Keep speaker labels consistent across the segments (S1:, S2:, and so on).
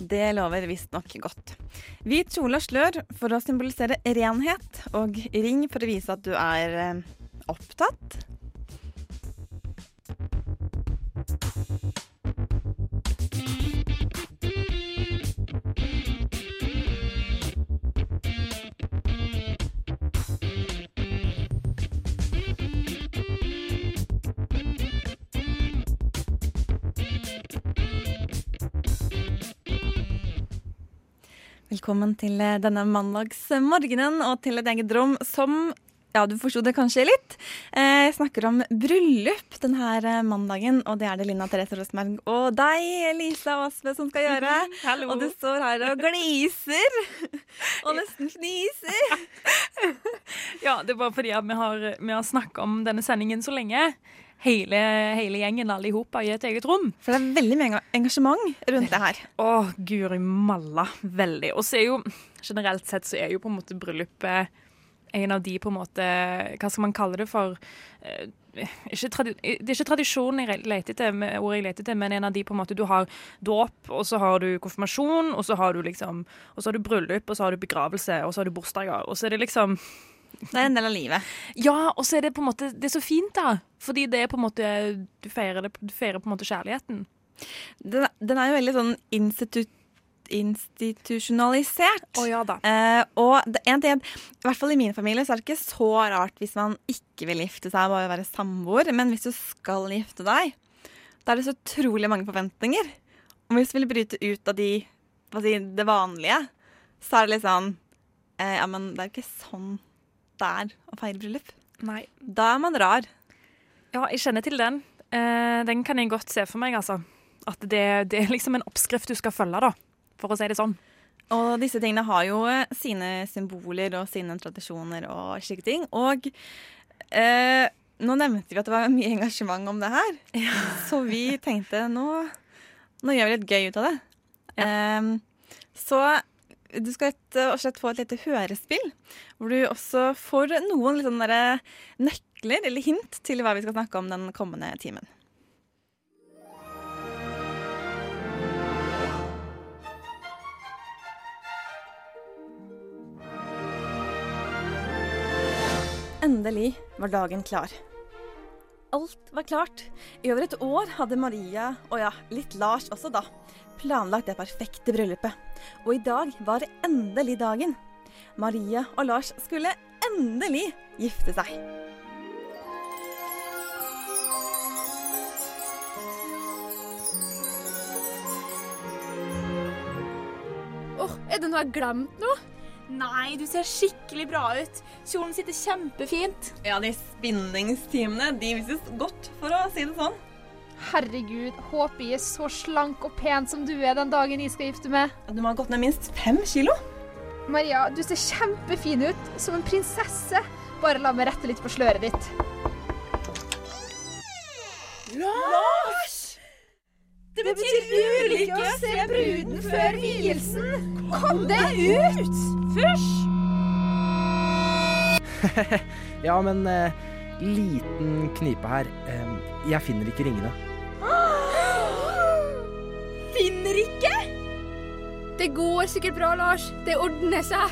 S1: Det lover visstnok godt. Hvit kjole og slør for å symbolisere renhet, og ring for å vise at du er eh, opptatt. Velkommen til eh, denne mandagsmorgenen og til et eget rom som ja, du forsto det kanskje litt. Eh, Jeg snakker om bryllup denne eh, mandagen, og det er det Linda Therese Rosberg og deg, Lisa Aasve, som skal gjøre.
S2: Hallo.
S1: Og du står her og gliser og nesten fniser.
S2: Ja, det er bare fordi vi har, vi har snakka om denne sendingen så lenge. Hele, hele gjengen, alle i i et eget rom.
S1: For det er veldig mye engasjement rundt det her.
S2: Å, guri malla. Veldig. Og så er jo generelt sett så er jo på en måte bryllupet en av de på en måte Hva skal man kalle det for? eh, Ikke det er ikke tradisjonen jeg leter etter, ordet jeg leter etter, men en av de på en måte Du har dåp, og så har du konfirmasjon, og så har du liksom Og så har du bryllup, og så har du begravelse, og så har du bursdager. Og så er det liksom
S1: Det er en del av livet.
S2: Ja, og så er det på en måte Det er så fint, da. Fordi det er på en måte Du feirer, det, du feirer på en måte kjærligheten.
S1: Den, den er jo veldig sånn institutt institusjonalisert.
S2: Å ja da.
S1: Eh, og det, en ting, I hvert fall i min familie så er det ikke så rart hvis man ikke vil gifte seg bare være samboer. Men hvis du skal gifte deg, da er det så utrolig mange forventninger. Og hvis du vil bryte ut av de, si, det vanlige, så er det litt sånn eh, Ja, men det er ikke sånn det er å feire bryllup.
S2: Nei.
S1: Da er man rar.
S2: Ja, jeg kjenner til den. Eh, den kan jeg godt se for meg, altså. At det, det er liksom en oppskrift du skal følge, da. For å si det sånn.
S1: Og disse tingene har jo eh, sine symboler og sine tradisjoner og slike ting. Og eh, nå nevnte vi at det var mye engasjement om det her. Så vi tenkte nå, nå gjør vi litt gøy ut av det. Em, så du skal rett slett få et lite hørespill, hvor du også får noen sånne nøkler eller hint til hva vi skal snakke om den kommende timen. Endelig var dagen klar. Alt var klart. I over et år hadde Maria, og ja, litt Lars også da, planlagt det perfekte bryllupet. Og i dag var endelig dagen. Maria og Lars skulle endelig gifte seg.
S3: Åh, Er det noe jeg har glemt nå? Nei, du ser skikkelig bra ut. Kjolen sitter kjempefint.
S1: Ja, de spinningstimene, de vises godt, for å si det sånn.
S3: Herregud, håper jeg er så slank og pen som du er den dagen jeg skal gifte meg.
S1: Du må ha gått ned minst fem kilo.
S3: Maria, du ser kjempefin ut. Som en prinsesse. Bare la meg rette litt på sløret ditt. Lars! Det betyr ulykke å se bruden før vielsen. Kom deg ut! Fysj!
S4: Ja, men uh, liten knipe her. Uh, jeg finner ikke ringene.
S3: Finner ikke! Det går sikkert bra, Lars. Det ordner seg.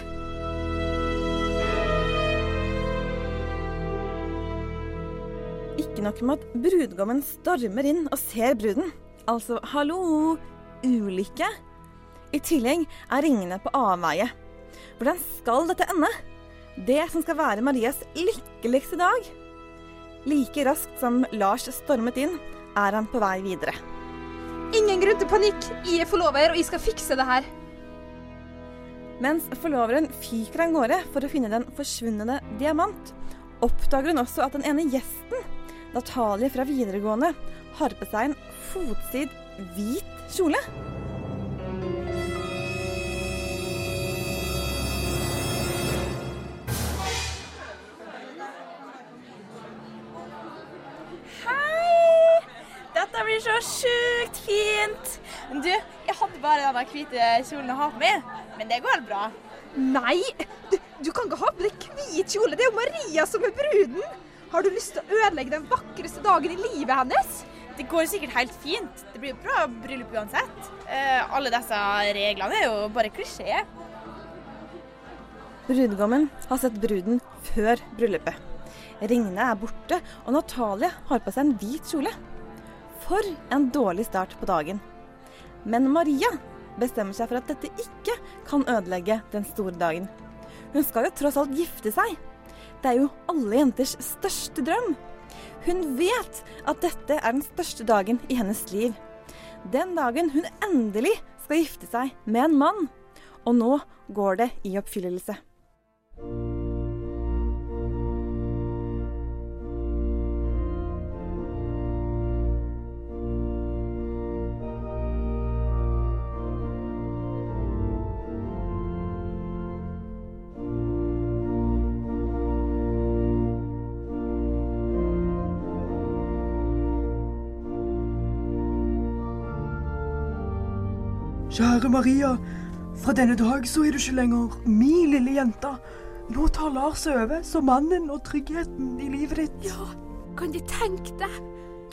S1: Ikke nok med at brudgommen stormer inn og ser bruden. Altså, hallo, ulykke. I tillegg er ringene på avveie. Hvordan skal dette ende? Det som skal være Marias lykkeligste dag. Like raskt som Lars stormet inn, er han på vei videre.
S3: Ingen grunn til panikk. Jeg er forlover, og jeg skal fikse det her.
S1: Mens forloveren fyker av gårde for å finne den forsvunne diamant, oppdager hun også at den ene gjesten, Natalie fra videregående, fotsid hvit kjole. Dette blir så sjukt fint!
S5: Du, jeg hadde bare den hvite kjolen å ha på meg, men det går bra.
S6: Nei! Du, du kan ikke ha på deg hvit kjole, det er jo Maria som er bruden! Har du lyst til å ødelegge den vakreste dagen i livet hennes?
S5: Det går sikkert helt fint. Det blir bra bryllup uansett. Eh, alle disse reglene er jo bare klisjé.
S1: Brudgommen har sett bruden før bryllupet. Ringene er borte, og Natalie har på seg en hvit kjole. For en dårlig start på dagen. Men Maria bestemmer seg for at dette ikke kan ødelegge den store dagen. Hun skal jo tross alt gifte seg. Det er jo alle jenters største drøm. Hun vet at dette er den største dagen i hennes liv. Den dagen hun endelig skal gifte seg med en mann. Og nå går det i oppfyllelse.
S3: Kjære Maria, fra denne dag så er du ikke lenger mi lille jente. Nå tar Lars over som mannen og tryggheten i livet ditt.
S6: Ja, kan du tenke deg?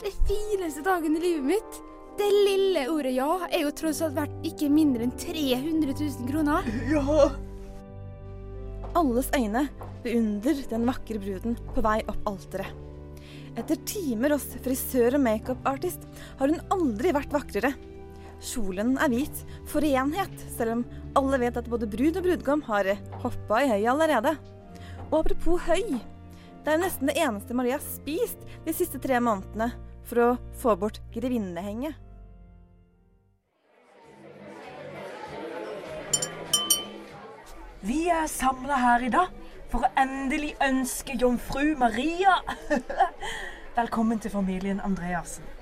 S6: Det fineste dagen i livet mitt. Det lille ordet ja er jo tross alt verdt ikke mindre enn 300 000 kroner.
S3: Ja.
S1: Alles øyne beundrer den vakre bruden på vei opp alteret. Etter timer hos frisør og makeupartist har hun aldri vært vakrere. Kjolen er hvit for renhet, selv om alle vet at både brud og brudgom har hoppa i høyet allerede. Og apropos høy. Det er nesten det eneste Maria har spist de siste tre månedene for å få bort grevinnehenget.
S3: Vi er samla her i dag for å endelig ønske jomfru Maria velkommen til familien Andreassen.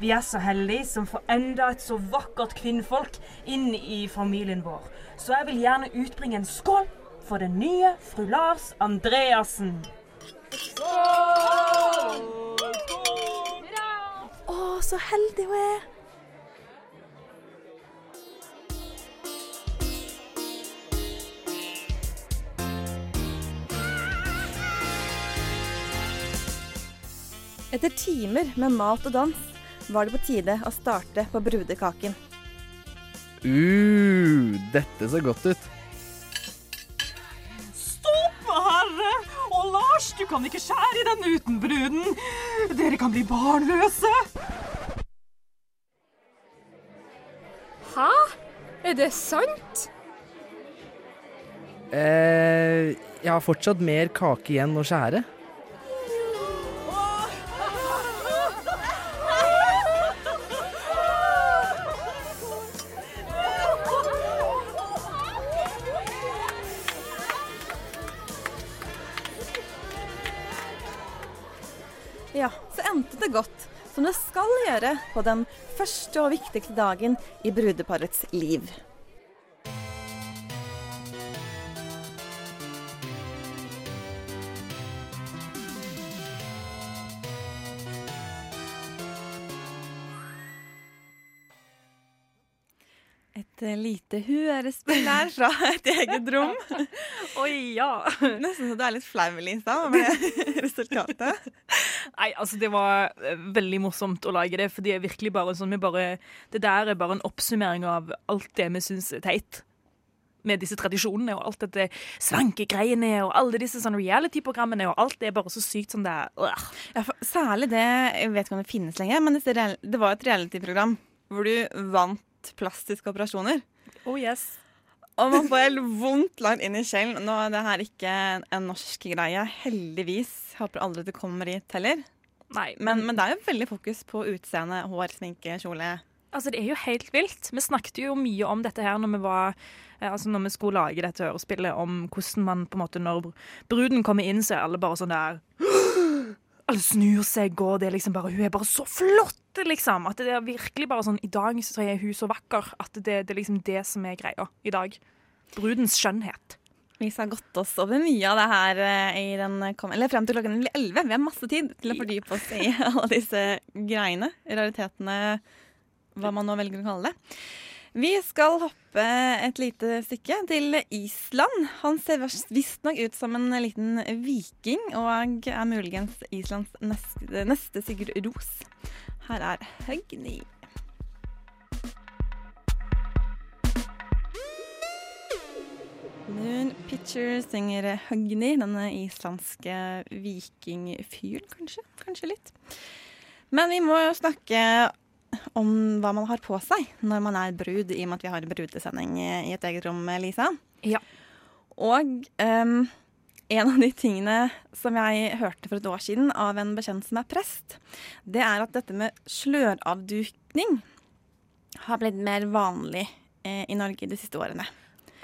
S3: Vi er så heldige som får enda et så vakkert kvinnfolk inn i familien vår. Så jeg vil gjerne utbringe en skål for den nye fru Lars Andreassen.
S1: Å, så heldig hun er. Etter timer med mat og dans var det på tide å starte på brudekaken.
S4: Uh, dette ser godt ut.
S3: Stopp, herre! Og Lars, du kan ikke skjære i den uten bruden. Dere kan bli barnløse.
S6: Hæ? Er det sant?
S4: Eh, jeg har fortsatt mer kake igjen å skjære.
S1: På den første og viktigste dagen i brudeparets liv.
S7: Et eh, lite hørespill her fra et eget rom.
S2: Oi, ja.
S7: Nesten så du er litt flau, Lisa, med resultatet.
S2: Nei, altså det var eh, veldig morsomt å lage det, for det er virkelig bare sånn bare Det der er bare en oppsummering av alt det vi syns er teit. Med disse tradisjonene og alt dette svankegreiene og alle disse sånn reality-programmene og alt det er bare så sykt som det er. Øh.
S7: Ja, særlig det Jeg vet ikke om det finnes lenger, men det var et reality-program hvor du vant plastiske operasjoner.
S2: Oh yes.
S7: Og man får helt vondt langt inn i sjelen. Nå er det her ikke en norsk greie, heldigvis. Håper aldri det kommer hit heller.
S2: Nei,
S7: Men, men det er jo veldig fokus på utseende, hår, sminke, kjole.
S2: Altså, det er jo helt vilt. Vi snakket jo mye om dette her når vi var eh, Altså når vi skulle lage dette hørespillet, om hvordan man på en måte Når bruden kommer inn, så er alle bare sånn der Alle snur seg, og det er liksom bare Hun er bare så flott, liksom. At det er virkelig bare sånn I dag så er hun så vakker at det, det er liksom det som er greia i dag. Brudens skjønnhet.
S7: Vi har gått oss over mye av det her eh, i den kom Eller frem til klokken 11. Vi har masse tid til å fordype oss i alle disse greiene. Raritetene
S1: hva man nå velger å kalle det. Vi skal hoppe et lite stykke til Island. Han ser visstnok ut som en liten viking, og er muligens Islands neste, neste Sigurd Ros. Her er Høgni. Moon Picture synger Høgni, denne islandske vikingfyren, kanskje. Kanskje litt. Men vi må jo snakke om hva man har på seg når man er brud, i og med at vi har brudesending i et eget rom, Lisa.
S2: Ja.
S1: Og um, en av de tingene som jeg hørte for et år siden av en bekjent som er prest, det er at dette med sløravdukning har blitt mer vanlig eh, i Norge de siste årene.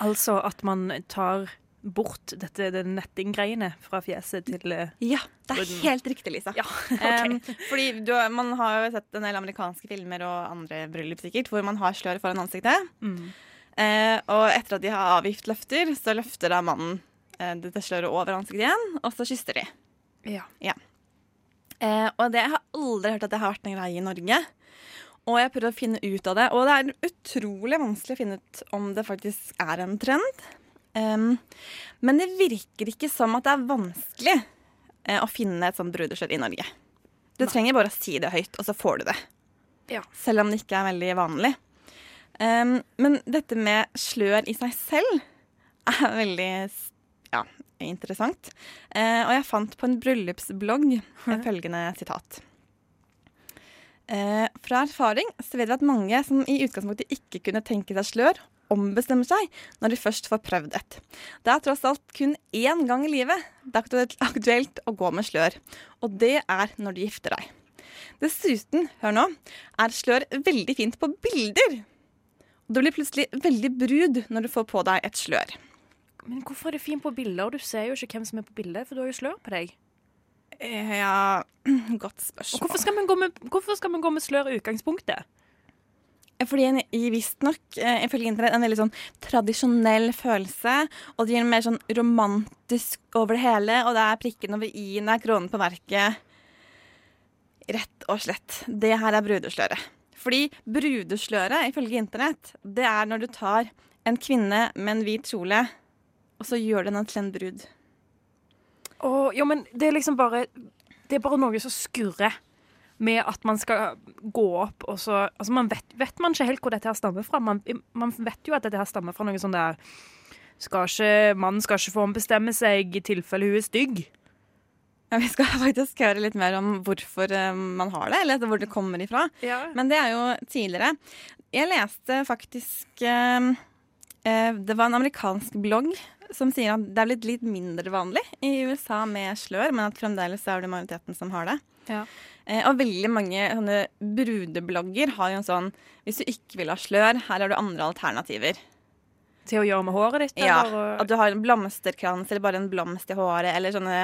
S2: Altså at man tar bort dette det nettinggreiene fra fjeset til uh,
S1: Ja, det er helt riktig, Lisa.
S2: Ja, okay.
S1: um, fordi du, man har jo sett en del amerikanske filmer og andre bryllup sikkert, hvor man har slør foran ansiktet.
S2: Mm.
S1: Uh, og etter at de har avgift løfter, så løfter da mannen uh, dette sløret over ansiktet igjen, og så kysser de.
S2: Ja.
S1: Eh, og det jeg har aldri hørt at det har vært en greie i Norge. Og jeg prøvde å finne ut av det, og det er utrolig vanskelig å finne ut om det faktisk er en trend. Um, men det virker ikke som at det er vanskelig uh, å finne et sånt brudeskjell i Norge. Du trenger bare å si det høyt, og så får du det.
S2: Ja.
S1: Selv om det ikke er veldig vanlig. Um, men dette med slør i seg selv er veldig ja, interessant. Uh, og jeg fant på en bryllupsblogg følgende sitat. Uh, fra erfaring så vet vi at mange som i utgangspunktet ikke kunne tenke seg slør, ombestemmer seg når de først får prøvd et. Det er tross alt kun én gang i livet det er aktuelt, å gå med slør, og det er når du gifter deg. Dessuten, hør nå, er slør veldig fint på bilder. Og du blir plutselig veldig brud når du får på deg et slør.
S2: Men hvorfor er det fint på bilder? Du ser jo ikke hvem som er på bildet, for du har jo slør på deg.
S1: Eh, Ja, godt
S2: Og
S1: spørsmål.
S2: hvorfor skal man gå med, hvorfor skal man gå med slør i utgangspunktet?
S1: Fordi en visstnok, eh, ifølge internett, en veldig sånn tradisjonell følelse. Og det gir en mer sånn romantisk over det hele, og det er prikken over i-en, det er kronen på verket. Rett og slett. Det her er brudesløret. Fordi brudesløret, ifølge internett, det er når du tar en kvinne med en hvit kjole, og så gjør du henne til en brud.
S2: Å, jo, men det er liksom bare Det er bare noe som skurrer med at man skal gå opp og så Altså, man vet, vet man ikke helt hvor dette her stammer fra. Man, man vet jo at dette her stammer fra noe sånn der skal ikke, Mannen skal ikke få bestemme seg i tilfelle hun er stygg.
S1: Ja, vi skal faktisk høre litt mer om hvorfor eh, man har det, eller hvor det kommer ifra. Men det er jo tidligere. Jeg leste faktisk eh, eh, Det var en amerikansk blogg som sier at det er blitt litt mindre vanlig i USA med slør, men at fremdeles er det majoriteten som har det.
S2: Ja.
S1: Eh, og veldig mange sånne brudeblogger har jo en sånn Hvis du ikke vil ha slør, her har du andre alternativer.
S2: Til å gjøre med håret ditt?
S1: Ja,
S2: eller?
S1: At du har en blomsterkrans eller bare en blomst i håret, eller sånne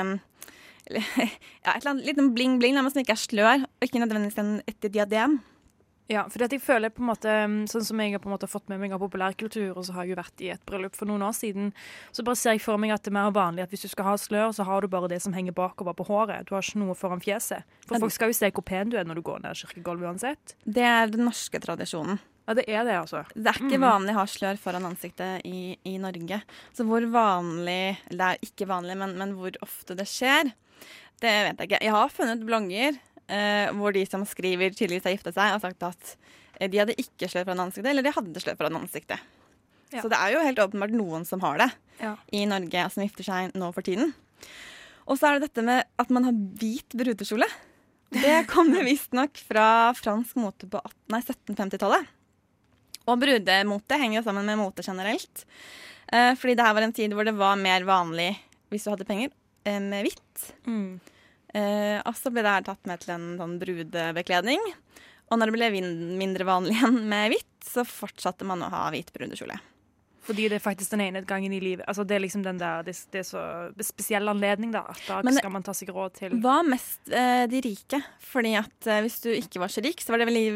S1: eller, ja, et eller annet liten bling-bling men som ikke er slør, og ikke nødvendigvis en, et diadem.
S2: Ja, for jeg føler på en måte Sånn som jeg har på en måte fått med meg av populærkultur, og så har jeg jo vært i et bryllup for noen år siden, så bare ser jeg for meg at det er mer vanlig at hvis du skal ha slør, så har du bare det som henger bakover på håret. Du har ikke noe foran fjeset. For folk skal jo se hvor pen du er når du går ned kirkegulvet uansett.
S1: Det er den norske tradisjonen.
S2: Ja, det er det, altså.
S1: Det er ikke
S2: Mhm.
S1: vanlig å ha slør foran ansiktet i, i Norge. Så hvor vanlig Det er ikke vanlig, men, men hvor ofte det skjer, det vet jeg ikke. Jeg har funnet blogger eh, hvor de som skriver tydeligvis har gifta seg, og sagt at eh, de hadde ikke slør foran ansiktet, eller de hadde slør foran ansiktet.
S2: Ja.
S1: Så det er jo helt åpenbart noen som har det
S2: Ja.
S1: i Norge, som gifter seg nå for tiden. Og så er det dette med at man har hvit brudekjole. Det kommer visstnok fra fransk mote på 1750-tallet. Og brudemote henger jo sammen med mote generelt. Eh, fordi det her var en tid hvor det var mer vanlig, hvis du hadde penger, eh, med hvitt.
S2: Mm.
S1: Eh, og så ble det her tatt med til en sånn brudebekledning. Og når det ble mindre vanlig igjen med hvitt, så fortsatte man å ha hvit brudekjole.
S2: Fordi det er faktisk den ene gangen i livet. Altså, det er liksom den der, det, det er så spesiell anledning, da. At da
S1: Men
S2: skal man ta seg råd til
S1: Hva mest eh, de rike? Fordi at eh, hvis du ikke var så rik, så var det veldig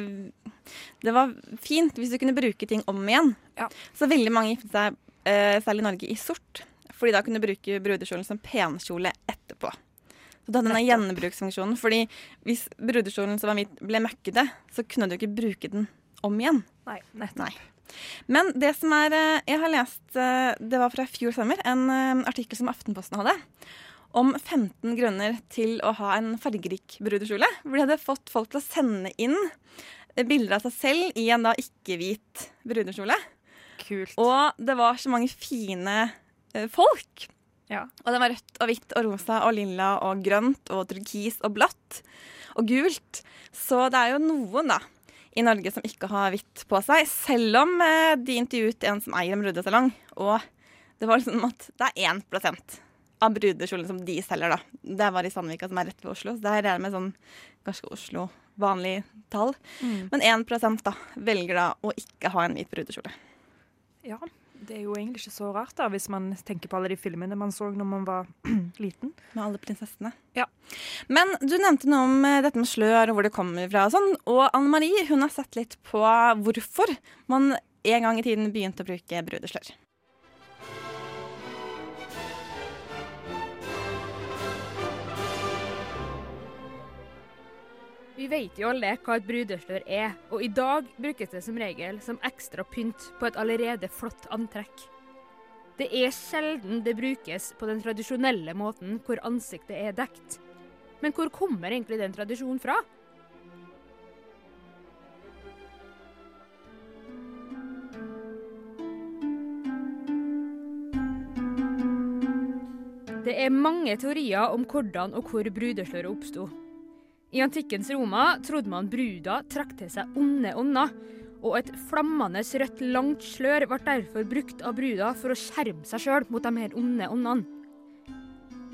S1: Det var fint hvis du kunne bruke ting om igjen.
S2: Ja.
S1: Så veldig mange giftet seg, eh, særlig i Norge, i sort. Fordi da kunne du bruke brudekjolen som penkjole etterpå. Du hadde denne gjenbruksfunksjonen. Fordi hvis brudekjolen som var mitt, ble møkkete, så kunne du ikke bruke den om igjen.
S2: Nei, nettopp.
S1: Nei. Men det som er eh, Jeg har lest eh, Det var fra i fjor sommer, en eh, artikkel som Aftenposten hadde. Om 15 grunner til å ha en fargerik brudekjole. Hvor de hadde fått folk til å sende inn bilder av seg selv i en da ikke-hvit brudekjole.
S2: Kult.
S1: Og det var så mange fine folk.
S2: Ja.
S1: Og det var rødt og hvitt og rosa og lilla og grønt og turkis og blått og gult. Så det er jo noen, da, i Norge som ikke har hvitt på seg. Selv om eh, de intervjuet en som eier en brudesalong, og det var liksom at det er 1% av brudekjolene som de selger, da. Det var i Sandvika, som er rett ved Oslo. Så det er det med sånn ganske Oslo vanlig tall.
S2: Mm.
S1: Men 1% da velger da å ikke ha en hvit brudekjole.
S2: Ja, det er jo egentlig ikke så rart, da, hvis man tenker på alle de filmene man så når man var liten.
S1: Med alle prinsessene.
S2: Ja.
S1: Men du nevnte noe om eh, dette med slør og hvor det kommer fra og sånn. Og Anne Marie hun har sett litt på hvorfor man en gang i tiden begynte å bruke brudeslør.
S6: Vi vet jo alle hva et brudeslør er, og i dag brukes det som regel som ekstra pynt på et allerede flott antrekk. Det er sjelden det brukes på den tradisjonelle måten hvor ansiktet er dekt. Men hvor kommer egentlig den tradisjonen fra? Det er mange teorier om hvordan og hvor brudesløret oppsto. I antikkens Roma trodde man bruda trakk til seg onde ånder, og et flammende rødt langt slør ble derfor brukt av bruda for å skjerme seg sjøl mot de her onde åndene.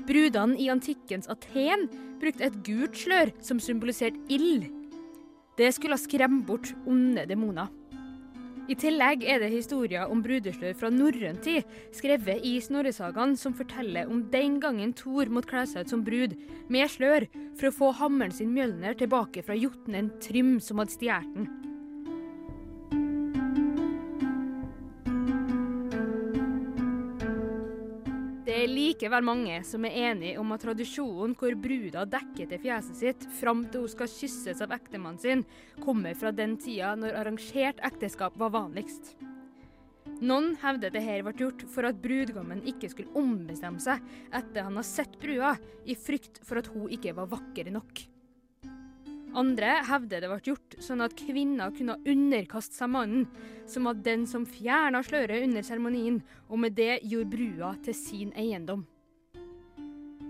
S6: Brudene i antikkens Aten brukte et gult slør som symboliserte ild. Det skulle skremme bort onde demoner. I tillegg er det historier om brudeslør fra norrøn tid, skrevet i Snorresagaen, som forteller om den gangen Thor måtte kle seg ut som brud med slør for å få hammeren sin Mjølner tilbake fra jotnen Trym som hadde stjålet den. Det er likevel mange som er enige om at tradisjonen hvor bruda dekker til fjeset sitt fram til hun skal kysses av ektemannen sin, kommer fra den tida når arrangert ekteskap var vanligst. Noen hevder dette ble gjort for at brudgommen ikke skulle ombestemme seg etter han har sett brua, i frykt for at hun ikke var vakker nok. Andre hevder det ble gjort sånn at kvinner kunne underkaste seg mannen, som var den som fjerna sløret under seremonien, og med det gjorde brua til sin eiendom.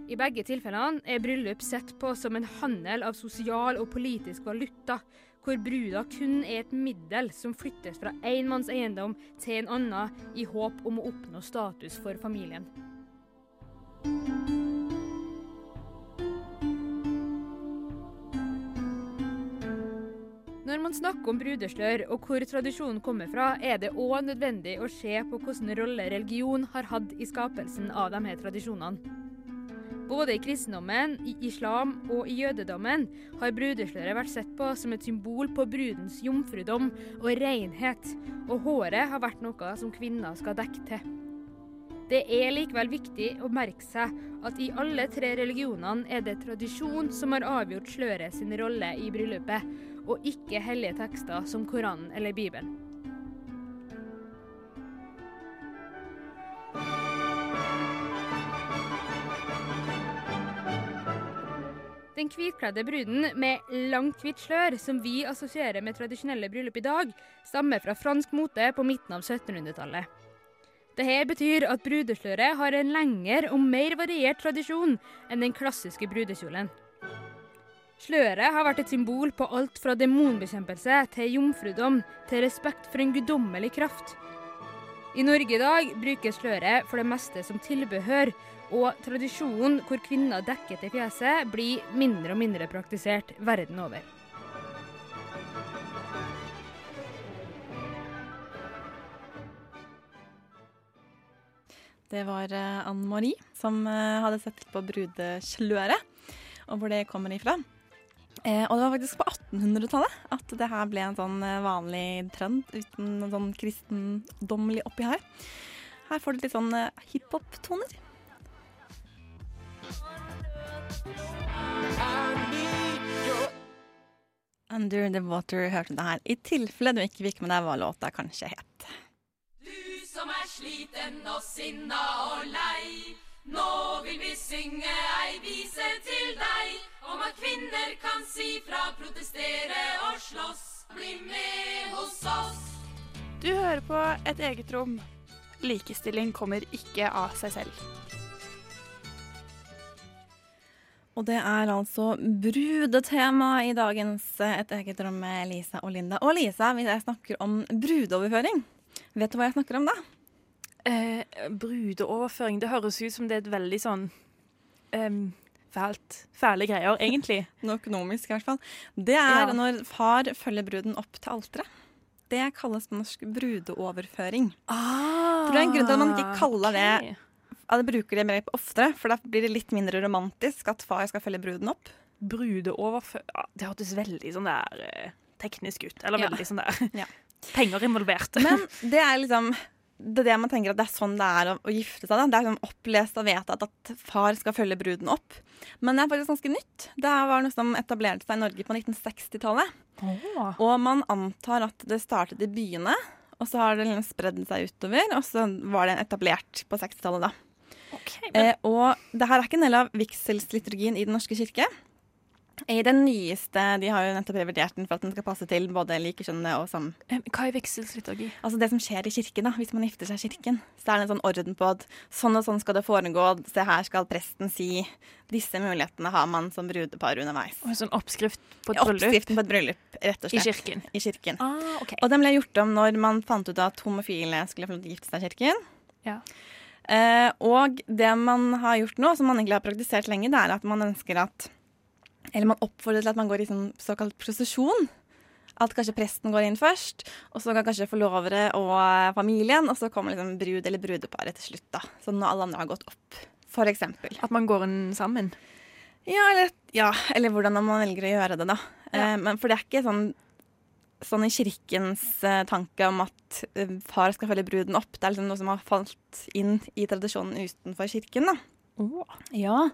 S6: I begge tilfellene er bryllup sett på som en handel av sosial og politisk valuta, hvor bruda kun er et middel som flyttes fra én manns eiendom til en annen i håp om å oppnå status for familien. Man snakker om brudeslør og hvor tradisjonen kommer fra, er det òg nødvendig å se på hvilken rolle religion har hatt i skapelsen av disse tradisjonene. Både i kristendommen, i islam og i jødedommen har brudesløret vært sett på som et symbol på brudens jomfrudom og renhet, og håret har vært noe som kvinner skal dekke til. Det er likevel viktig å merke seg at i alle tre religionene er det tradisjon som har avgjort sløret sin rolle i bryllupet, og ikke hellige tekster som Koranen eller Bibelen. Den hvitkledde bruden med langt hvitt slør, som vi assosierer med tradisjonelle bryllup i dag, stammer fra fransk mote på midten av 1700-tallet. Dette betyr at brudesløret har en lengre og mer variert tradisjon enn den klassiske brudekjolen. Sløret har vært et symbol på alt fra demonbekjempelse til jomfrudom til respekt for en guddommelig kraft. I Norge i dag brukes sløret for det meste som tilbehør, og tradisjonen hvor kvinner dekker til fjeset, blir mindre og mindre praktisert verden over.
S1: Det var eh, Anne Marie som eh, hadde sett på brudesløret, og hvor det kommer ifra. Eh, og det var faktisk på 1800-tallet at det her ble en sånn eh, vanlig trend uten noen sånn kristendommelig oppi her. Her får du litt sånn eh, hiphop-toner. Under the Water hørte det her. I tilfelle du ikke fikk med deg hva låta kanskje het.
S8: Du som er sliten og sinna og lei. Nå vil vi synge ei vise til deg om at kvinner kan si fra, protestere og slåss. Bli med hos oss.
S9: Du hører på Et eget rom. Likestilling kommer ikke av seg selv.
S1: Og det er altså brudetema i dagens Et eget rom med Lisa og Linda. Og Lisa, hvis jeg snakker om brudeoverføring, vet du hva jeg snakker om da?
S2: Eh, brudeoverføring, det høres ut som det er et veldig sånn em, fælt, fæle greier, egentlig.
S1: Noe økonomisk, i hvert fall. Det er
S2: Ja.
S1: når far følger bruden opp til alteret. Det kalles på norsk brudeoverføring.
S2: Ah,
S1: Tror det er en grunn til at man ikke kaller
S2: okay.
S1: det at bruker det mer oftere, for da blir det litt mindre romantisk at far skal følge bruden opp.
S2: Brudeoverføring ja, Det hørtes veldig sånn der eh, teknisk ut. Eller
S1: Ja.
S2: veldig sånn der
S1: Ja.
S2: Penger involvert.
S1: Men det er liksom det er det man tenker at det er sånn det er å, å gifte seg. Da. Det er sånn opplest og vedtatt at far skal følge bruden opp. Men det er faktisk ganske nytt. Det var noe som etablerte seg i Norge på 1960-tallet.
S2: Oh.
S1: Og man antar at det startet i byene, og så har det liksom spredd seg utover. Og så var det etablert på 60-tallet, da.
S2: Okay, men,
S1: Eh, og det her er ikke en del av vigselsliturgien i Den norske kirke. I den nyeste De har jo nettopp revidert den for at den skal passe til både likekjønnede og sam...
S2: eh, hva er vigselsliturgi?
S1: Altså det som skjer i kirken, da, hvis man gifter seg i kirken. Så er det en sånn orden på at sånn og sånn skal det foregå. Se her skal presten si. Disse mulighetene har man som brudepar underveis.
S2: Og en sånn oppskrift på et bryllup
S1: Oppskriften på et bryllup, rett og slett.
S2: i kirken.
S1: I kirken.
S2: Ah, ok.
S1: Og den ble gjort om når man fant ut at homofile skulle få lov til å gifte seg i kirken.
S2: Ja.
S1: Eh, og det man har gjort nå, som man egentlig har praktisert lenge, det er at man ønsker at Eller man oppfordrer til at man går i sånn såkalt prosesjon. At kanskje presten går inn først, og så kan kanskje forlovere og familien, og så kommer liksom brud eller brudeparet til slutt, da. Sånn når alle andre har gått opp, for eksempel.
S2: At man går inn sammen?
S1: Ja, eller, ja, eller hvordan man velger å gjøre det, da.
S2: Ja.
S1: Eh, men for det er ikke sånn, sånn i kirkens eh, tanke om at eh, far skal følge bruden opp. Det er liksom noe som har falt inn i tradisjonen utenfor kirken, da. Ja.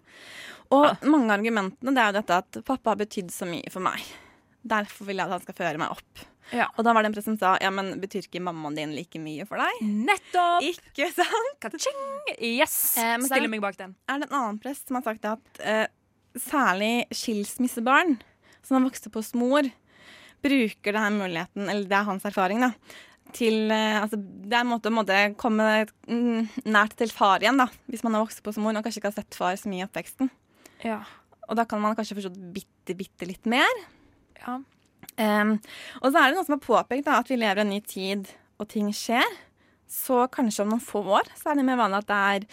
S1: Og mange av argumentene det er jo dette at pappa har betydd så mye for meg. Derfor vil jeg at han skal føre meg opp.
S2: Ja.
S1: Og da var det en som sa ja, men betyr ikke mammaen din like mye for deg?
S2: Nettopp!
S1: Ikke sant?
S2: Yes!
S1: Eh, er
S2: Stiller meg bak den.
S1: er det en annen prest som har sagt at eh, særlig skilsmissebarn som har vokst opp hos mor, bruker denne muligheten, eller det er hans erfaring, da, til eh, altså, Det er en måte å måte, komme mm, nært til far igjen, da, hvis man har vokst opp hos mor og kanskje ikke har sett far så mye i oppveksten.
S2: Ja.
S1: Og da kan man kanskje forstå bitte, bitte litt mer.
S2: Ja.
S1: Um, og så er det noen som har påpekt da, at vi lever i en ny tid, og ting skjer. Så kanskje om noen få år så er det mer vanlig at det er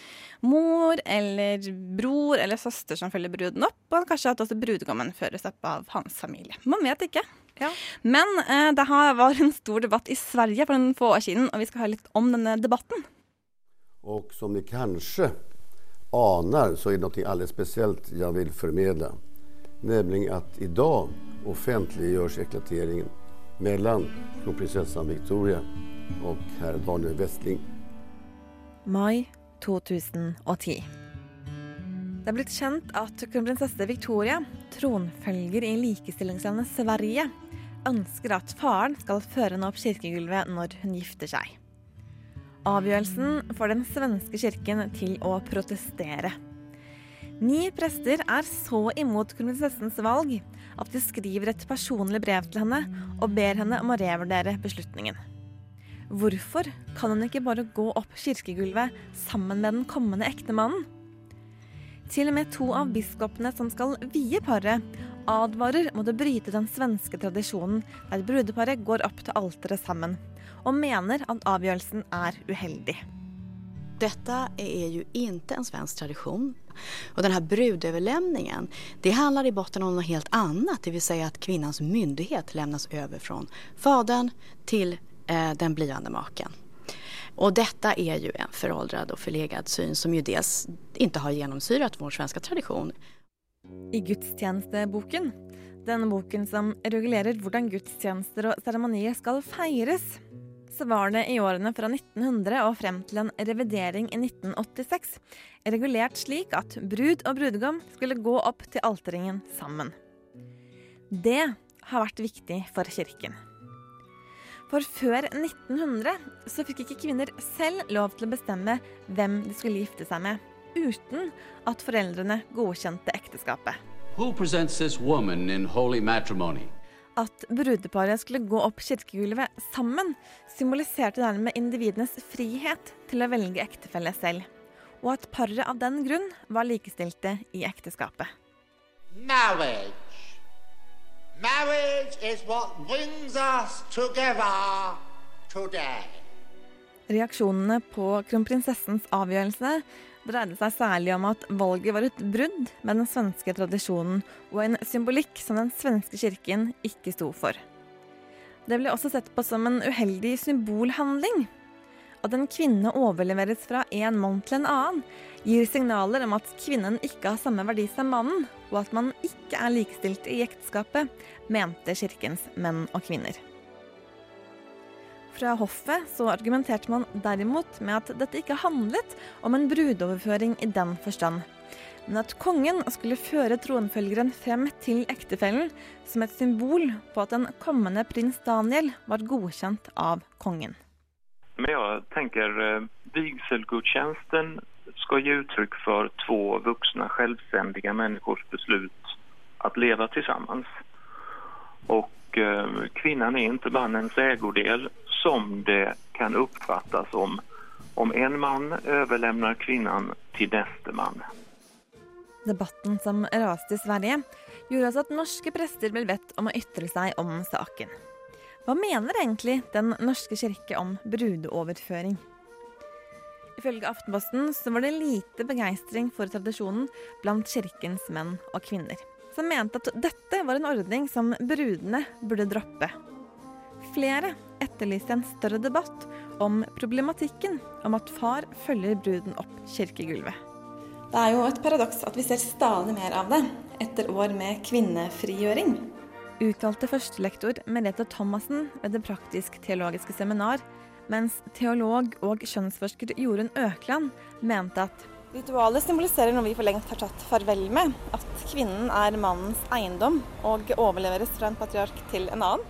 S1: mor eller bror eller søster som følger bruden opp, og kanskje at også brudgommen føres opp av hans familie. Man vet ikke.
S2: Ja.
S1: Men eh, det har, var en stor debatt i Sverige for noen få år siden, og vi skal høre litt om denne debatten.
S10: Og som ni kanskje aner, så er det noe aller spesielt jeg vil formidle. Nemlig at i dag offentliggjøres eklateringen mellom kronprinsessan Victoria og herr Daniel Westling.
S11: Mai 2010. Det er blitt kjent at kronprinsesse Victoria, tronfølger i likestillingslandet Sverige, ønsker at faren skal føre henne opp kirkegulvet når hun gifter seg. Avgjørelsen får den svenske kirken til å protestere. Ni prester er så imot kronprinsessens valg at de skriver et personlig brev til henne og ber henne om å revurdere beslutningen. Hvorfor kan hun ikke bare gå opp kirkegulvet sammen med den kommende ektemannen? Til og med to av biskopene som skal vie paret, advarer mot å bryte den svenske tradisjonen der brudeparet går opp til alteret sammen, og mener at avgjørelsen er uheldig.
S12: Dette er jo ikke en svensk tradisjon. Og denne här handler i botten om noe helt annet. Det vil si at kvinnens myndighet lämnas over fra fadern til eh, den blivende maken. Och detta är ju en föråldrad och förlegad syn som ju dels inte har genomsyrat vår svenska tradition.
S11: I gudstjenesteboken, denne boken som regulerer hvordan gudstjenester og seremonier skal feires, så var det i årene fra 1900 og frem til en revidering i 1986 regulert slik at brud og brudgom skulle gå opp til alterringen sammen. Det
S1: har vært viktig for kirken. For før 1900 så fikk ikke kvinner selv lov til å bestemme hvem de skulle gifte seg med, uten at foreldrene godkjente ekteskapet.
S13: Who presents this woman in holy matrimony?
S1: At brudeparet skulle gå opp kirkegulvet sammen, symboliserte dermed individenes frihet til å velge ektefelle selv, og at paret av den grunn var likestilte i ekteskapet.
S14: Marriage.
S1: Reaksjonene på kronprinsessens avgjørelse dreide seg særlig om at valget var et brudd med den svenske tradisjonen og en symbolikk som den svenske kirken ikke sto for. Det ble også sett på som en uheldig symbolhandling. At en kvinne overleveres fra en mann til en annen, gir signaler om at kvinnen ikke har samme verdi som mannen, og at man ikke er likestilt i ekteskapet, mente kirkens menn og kvinner. Fra hoffet så argumenterte man derimot med at dette ikke handlet om en brudoverføring i den forstand, men at kongen skulle føre tronfølgeren frem til ektefellen som et symbol på at den kommende prins Daniel var godkjent av kongen.
S15: Men jeg tenker eh, vigselgudstjenesten skal gi uttrykk for to voksne, selvstendige menneskers beslut å leve sammen. Og eh, kvinnen er ikke mannens eiendel, som det kan oppfattes som om en mann overlemner kvinnen til neste mann.
S1: Debatten som raste i Sverige, gjorde altså at norske prester ble bedt om å ytre seg om saken. Hva mener egentlig Den norske kirke om brudeoverføring? Ifølge Aftenposten så var det lite begeistring for tradisjonen blant kirkens menn og kvinner, som mente at dette var en ordning som brudene burde droppe. Flere etterlyste en større debatt om problematikken om at far følger bruden opp kirkegulvet. Det er jo et paradoks at vi ser stadig mer av det etter år med kvinnefrigjøring. Uttalte førstelektor Merete Thomassen ved Det praktisk-teologiske seminar, mens teolog og kjønnsforsker Jorunn Økland mente at Ritualet symboliserer noe vi for lengst har tatt farvel med. At kvinnen er mannens eiendom og overleveres fra en patriark til en annen.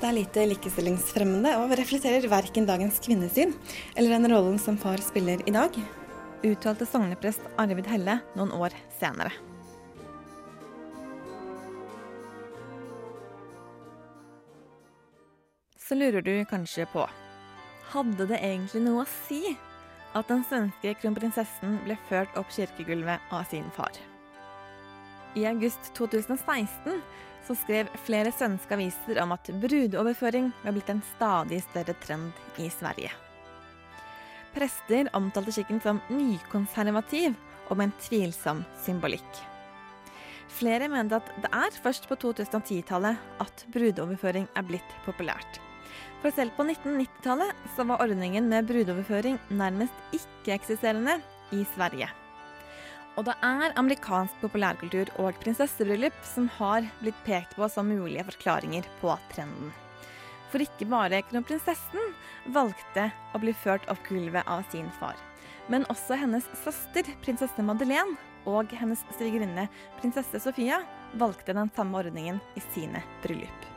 S1: Det er lite likestillingsfremmende og reflekterer verken dagens kvinnesyn eller den rollen som far spiller i dag, uttalte sogneprest Arvid Helle noen år senere. Så lurer du kanskje på hadde det egentlig noe å si at den svenske kronprinsessen ble ført opp kirkegulvet av sin far? I august 2016 så skrev flere svenske aviser om at brudeoverføring var blitt en stadig større trend i Sverige. Prester omtalte skikken som nykonservativ og med en tvilsom symbolikk. Flere mente at det er først på 2010-tallet at brudeoverføring er blitt populært. For selv på 1990-tallet så var ordningen med brudeoverføring nærmest ikke-eksisterende i Sverige. Og det er amerikansk populærkultur og prinsessebryllup som har blitt pekt på som mulige forklaringer på trenden. For ikke bare kronprinsessen valgte å bli ført opp gulvet av sin far, men også hennes søster prinsesse Madeleine og hennes svigerinne prinsesse Sofia valgte den samme ordningen i sine bryllup.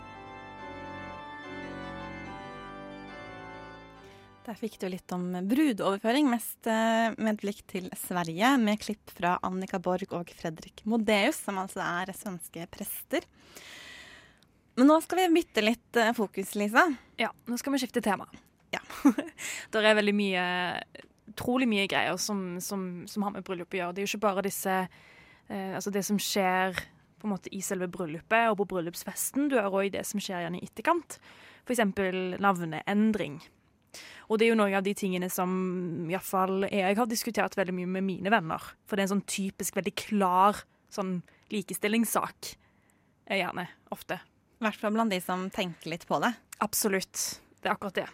S1: Der fikk du litt om brudeoverføring, mest eh, med et blikk til Sverige, med klipp fra Annika Borg og Fredrik Modeus, som altså er svenske prester. Men nå skal vi bytte litt eh, fokus, Lisa.
S2: Ja, nå skal vi skifte tema. Ja. det er veldig mye Utrolig mye greier som, som, som har med bryllup å gjøre. Det er jo ikke bare disse eh, Altså det som skjer på en måte i selve bryllupet og på bryllupsfesten. Du har òg det som skjer igjen i etterkant. F.eks. navneendring. Og det er jo noen av de tingene som iallfall jeg har diskutert veldig mye med mine venner. For det er en sånn typisk veldig klar sånn likestillingssak. Gjerne. Ofte.
S1: I hvert fall blant de som tenker litt på det.
S2: Absolutt. Det er akkurat det.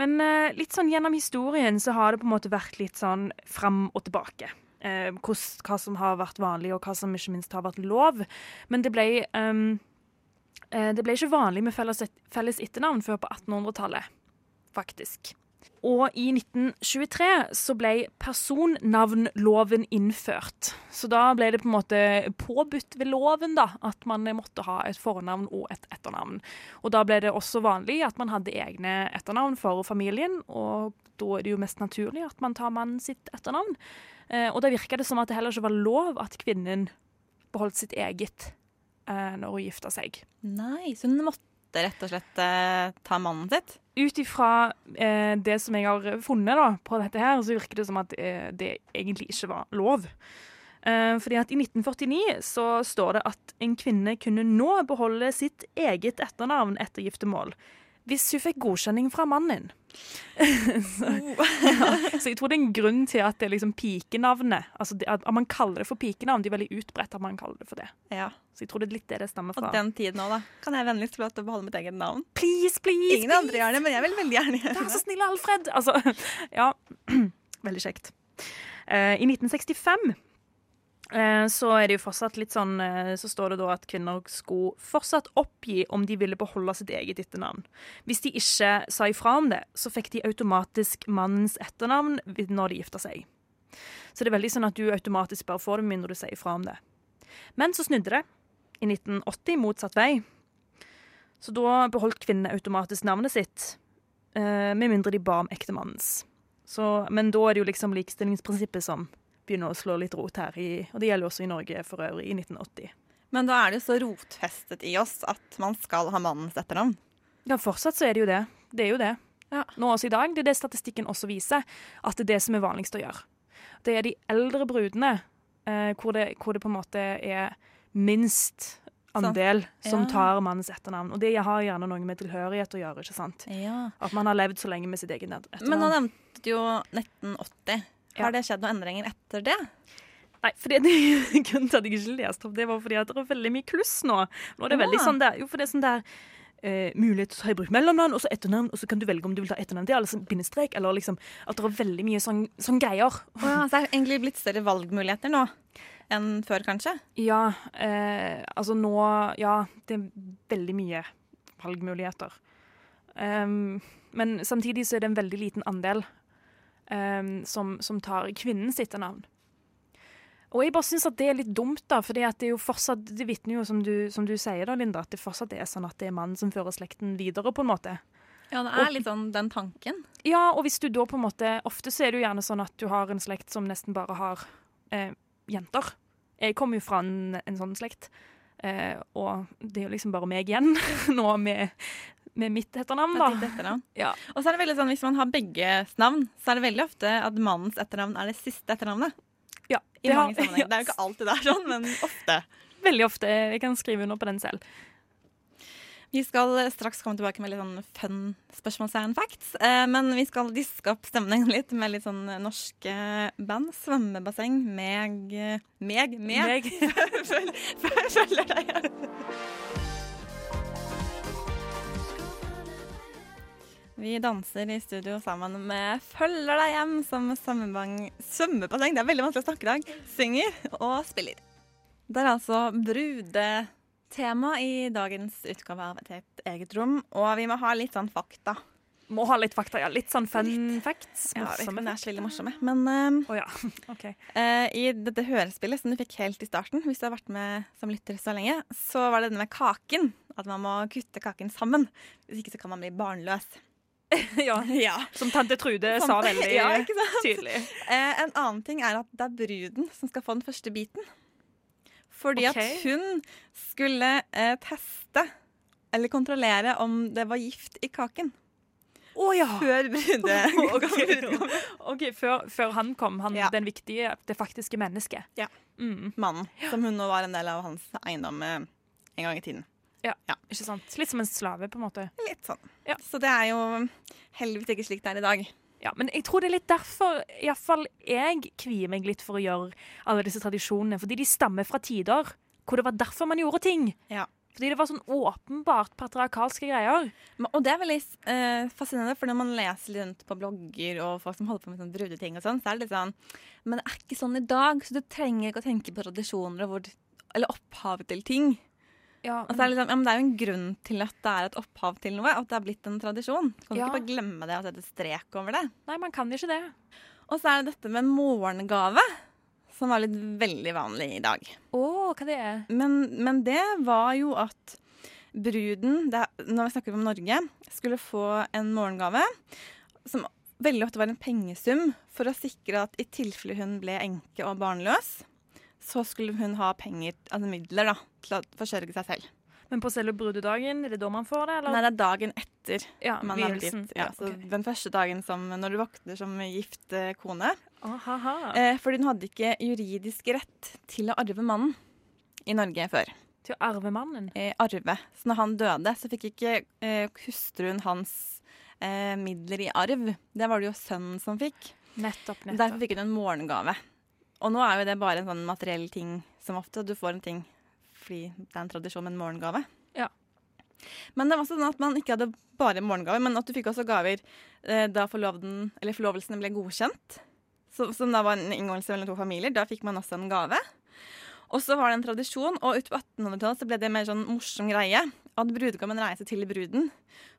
S2: Men uh, litt sånn gjennom historien så har det på en måte vært litt sånn fram og tilbake. Uh, hos, hva som har vært vanlig, og hva som ikke minst har vært lov. Men det ble um, Det ble ikke vanlig med felles, felles etternavn før på 1800-tallet, faktisk. Og i 1923 så ble personnavnloven innført. Så da ble det på en måte påbudt ved loven da, at man måtte ha et fornavn og et etternavn. Og da ble det også vanlig at man hadde egne etternavn for familien, og da er det jo mest naturlig at man tar mannen sitt etternavn. Eh, og da virka det som at det heller ikke var lov at kvinnen beholdt sitt eget eh, når hun gifta seg.
S1: Nei, så hun måtte rett og slett eh, ta mannen sitt?
S2: Ut ifra eh, det som jeg har funnet da, på dette her, så virker det som at eh, det egentlig ikke var lov. Eh, fordi at I 1949 så står det at en kvinne kunne nå beholde sitt eget etternavn etter giftermål hvis hun fikk godkjenning fra mannen. så, ja. så jeg tror det er en grunn til at det er liksom pikenavnet altså det, At man kaller det for pikenavn. De er veldig utbredt at man kaller det for det.
S1: Ja.
S2: Så jeg tror det er litt det det stammer fra.
S1: Og den tiden òg, da. Kan jeg vennligst få lov til å beholde mitt eget navn?
S2: Please, please!
S1: Ingen
S2: please.
S1: andre gjør det, men jeg vil veldig gjerne gjøre
S2: Vær
S1: det.
S2: så snill, Alfred! Altså, ja. Veldig kjekt. Uh, I 1965 eh, så er det jo fortsatt litt sånn eh, Så står det da at kvinner skulle fortsatt oppgi om de ville beholde sitt eget etternavn. Hvis de ikke sa ifra om det, så fikk de automatisk mannens etternavn når de gifta seg. Så det er veldig sånn at du automatisk bare får det med mindre du sier ifra om det. Men så snudde det i 1980 motsatt vei. Så da beholdt kvinnene automatisk navnet sitt, eh, med mindre de ba om ektemannens. Men da er det jo liksom likestillingsprinsippet som begynner å slå litt rot her, i, og det gjelder også i Norge for øvrig, i 1980.
S1: Men da er det jo så rotfestet i oss at man skal ha mannens etternavn.
S2: Ja, fortsatt så er det jo det. Det er jo det. Nå også i dag, det er det statistikken også viser, at det er det som er vanligst å gjøre. Det er de eldre brudene eh, hvor, det, hvor det på en måte er minst andel som
S1: Ja.
S2: tar mannens etternavn. Og det har gjerne noe med tilhørighet å gjøre, ikke sant? At man har levd så lenge med sitt eget etternavn.
S1: Men nå nevnte jo 1980. Har det skjedd noen endringer etter det?
S2: Nei, for det, det, grunnen til at jeg ikke leste opp det, var fordi at det er veldig mye kluss nå. Nå er det veldig sånn der, jo, for det er sånn der eh, mulighet til å ta i bruk mellomnavn og så etternavn, og så kan du velge om du vil ta etternavn til, eller sånn bindestrek, eller liksom at det er veldig mye sånn, sånn greier.
S1: Ja, så det er egentlig blitt større valgmuligheter nå enn før, kanskje?
S2: Ja, eh, altså nå Ja, det er veldig mye valgmuligheter. Um, men samtidig så er det en veldig liten andel ehm, som, som tar kvinnens navn. Og jeg bare syns at det er litt dumt, da, for det er jo fortsatt Det vitner jo, som du, som du sier da, Linda, at det fortsatt er sånn at det er mannen som fører slekten videre, på en måte.
S1: Ja, det er
S2: Og-
S1: litt sånn den tanken.
S2: Ja, og hvis du da på en måte Ofte så er det jo gjerne sånn at du har en slekt som nesten bare har eh, jenter. Jeg kommer jo fra en, en sånn slekt, eh, og det er jo liksom bare meg igjen nå med, med mitt etternavn, da.
S1: Etternavn.
S2: Ja.
S1: Og så er det veldig sånn, hvis man har begges navn, så er det veldig ofte at mannens etternavn er det siste etternavnet.
S2: Ja,
S1: I
S2: det har-
S1: ja. Det er jo ikke alltid det er sånn, men ofte.
S2: Veldig ofte. Jeg kan skrive under på den selv.
S1: Vi skal straks komme tilbake med litt sånn fun spørsmålstegn facts. Eh, men vi skal diske opp stemningen litt med litt sånn norske band. Svømmebasseng. Meg Meg? Meg? meg. føl- Følger deg Vi danser i studio sammen med Følger deg hjem, som svømmebasseng Det er veldig vanskelig å snakke i dag. Synger og spiller. Det er altså brudetema i dagens utgave av Et helt eget rom. Og vi må ha litt sånn fakta.
S2: Må ha litt fakta, ja. Litt sånn fun facts.
S1: Ja, jeg vet ikke om det er så veldig morsomme. Men
S2: Å ja. OK.
S1: uh, i dette hørespillet som du fikk helt i starten, hvis du har vært med som lytter så lenge, så var det denne med kaken. At man må kutte kaken sammen. Hvis ikke så kan man bli barnløs.
S2: ja. Som tante Trude
S1: Som-
S2: sa veldig
S1: ja, ikke sant?
S2: tydelig.
S1: Eh, en annen ting er at det er bruden som skal få den første biten. Fordi
S2: okay.
S1: at hun skulle eh, teste eller kontrollere om det var gift i kaken.
S2: Å ja!
S1: Før brude...
S2: Ok, Ok, før, før han kom, han, den viktige, det faktiske mennesket.
S1: Ja.
S2: Mm.
S1: Mannen. Som hun nå var en del av hans eiendom eh, en gang i tiden.
S2: Ja, ikke sant? Litt som en slave, på en måte.
S1: Litt sånn. Så det er jo heldigvis ikke slik det er i dag.
S2: Ja, men jeg tror det er litt derfor iallfall jeg kvier meg litt for å gjøre alle disse tradisjonene. Fordi de stammer fra tider hvor det var derfor man gjorde ting.
S1: Ja.
S2: Fordi det var sånn åpenbart patriarkalske greier.
S1: Og det er veldig eh, fascinerende, for når man leser rundt på blogger og folk som holder på med sånn brudeting og sånn, så er det litt sånn Men det er ikke sånn i dag, så du trenger ikke å tenke på tradisjoner og hvor, eller opphavet til ting.
S2: Ja,
S1: Og så er det, liksom, ja, men det er jo en grunn til at det er et opphav til noe, at det har blitt en tradisjon. Kan du
S2: Ja.
S1: ikke bare glemme det og sette strek over det?
S2: Nei, man kan ikke det.
S1: Og så er det dette med morgengave, som var litt veldig vanlig i dag.
S2: Å, hva det er?
S1: Men, men det var jo at bruden, det, er- når vi snakker om Norge, skulle få en morgengave som veldig ofte var en pengesum for å sikre at i tilfelle hun ble enke og barnløs, så skulle hun ha penger, altså midler da, til å forsørge seg selv.
S2: Men på selve brudedagen, er det da man får det? Eller?
S1: Nei, det er dagen etter
S2: Ja,
S1: man er blitt gift. Ja,
S2: Ja,
S1: så
S2: ok.
S1: Den første dagen som når du våkner som gift eh, kone.
S2: Aha.
S1: Eh, fordi hun hadde ikke juridisk rett til å arve mannen i Norge før.
S2: Til å arve mannen?
S1: Eh, arve. Så når han døde, så fikk ikke eh, hustruen hans eh, midler i arv. Det var det jo sønnen som fikk.
S2: Nettopp, nettopp.
S1: Derfor fikk hun en morgengave. Og nå er jo det bare en sånn materiell ting som ofte. Du får en ting fordi det er en tradisjon med en morgengave.
S2: Ja.
S1: Men det var også sånn at man ikke hadde bare morgengave, men at du fikk også gaver eh, da forloveden, eller forlovelsen ble godkjent. Så, som da var en inngåelse mellom to familier. Da fikk man også en gave. Og så var det en tradisjon, og utpå 1800-tallet så ble det mer sånn morsom greie. At brudgommen reiste til bruden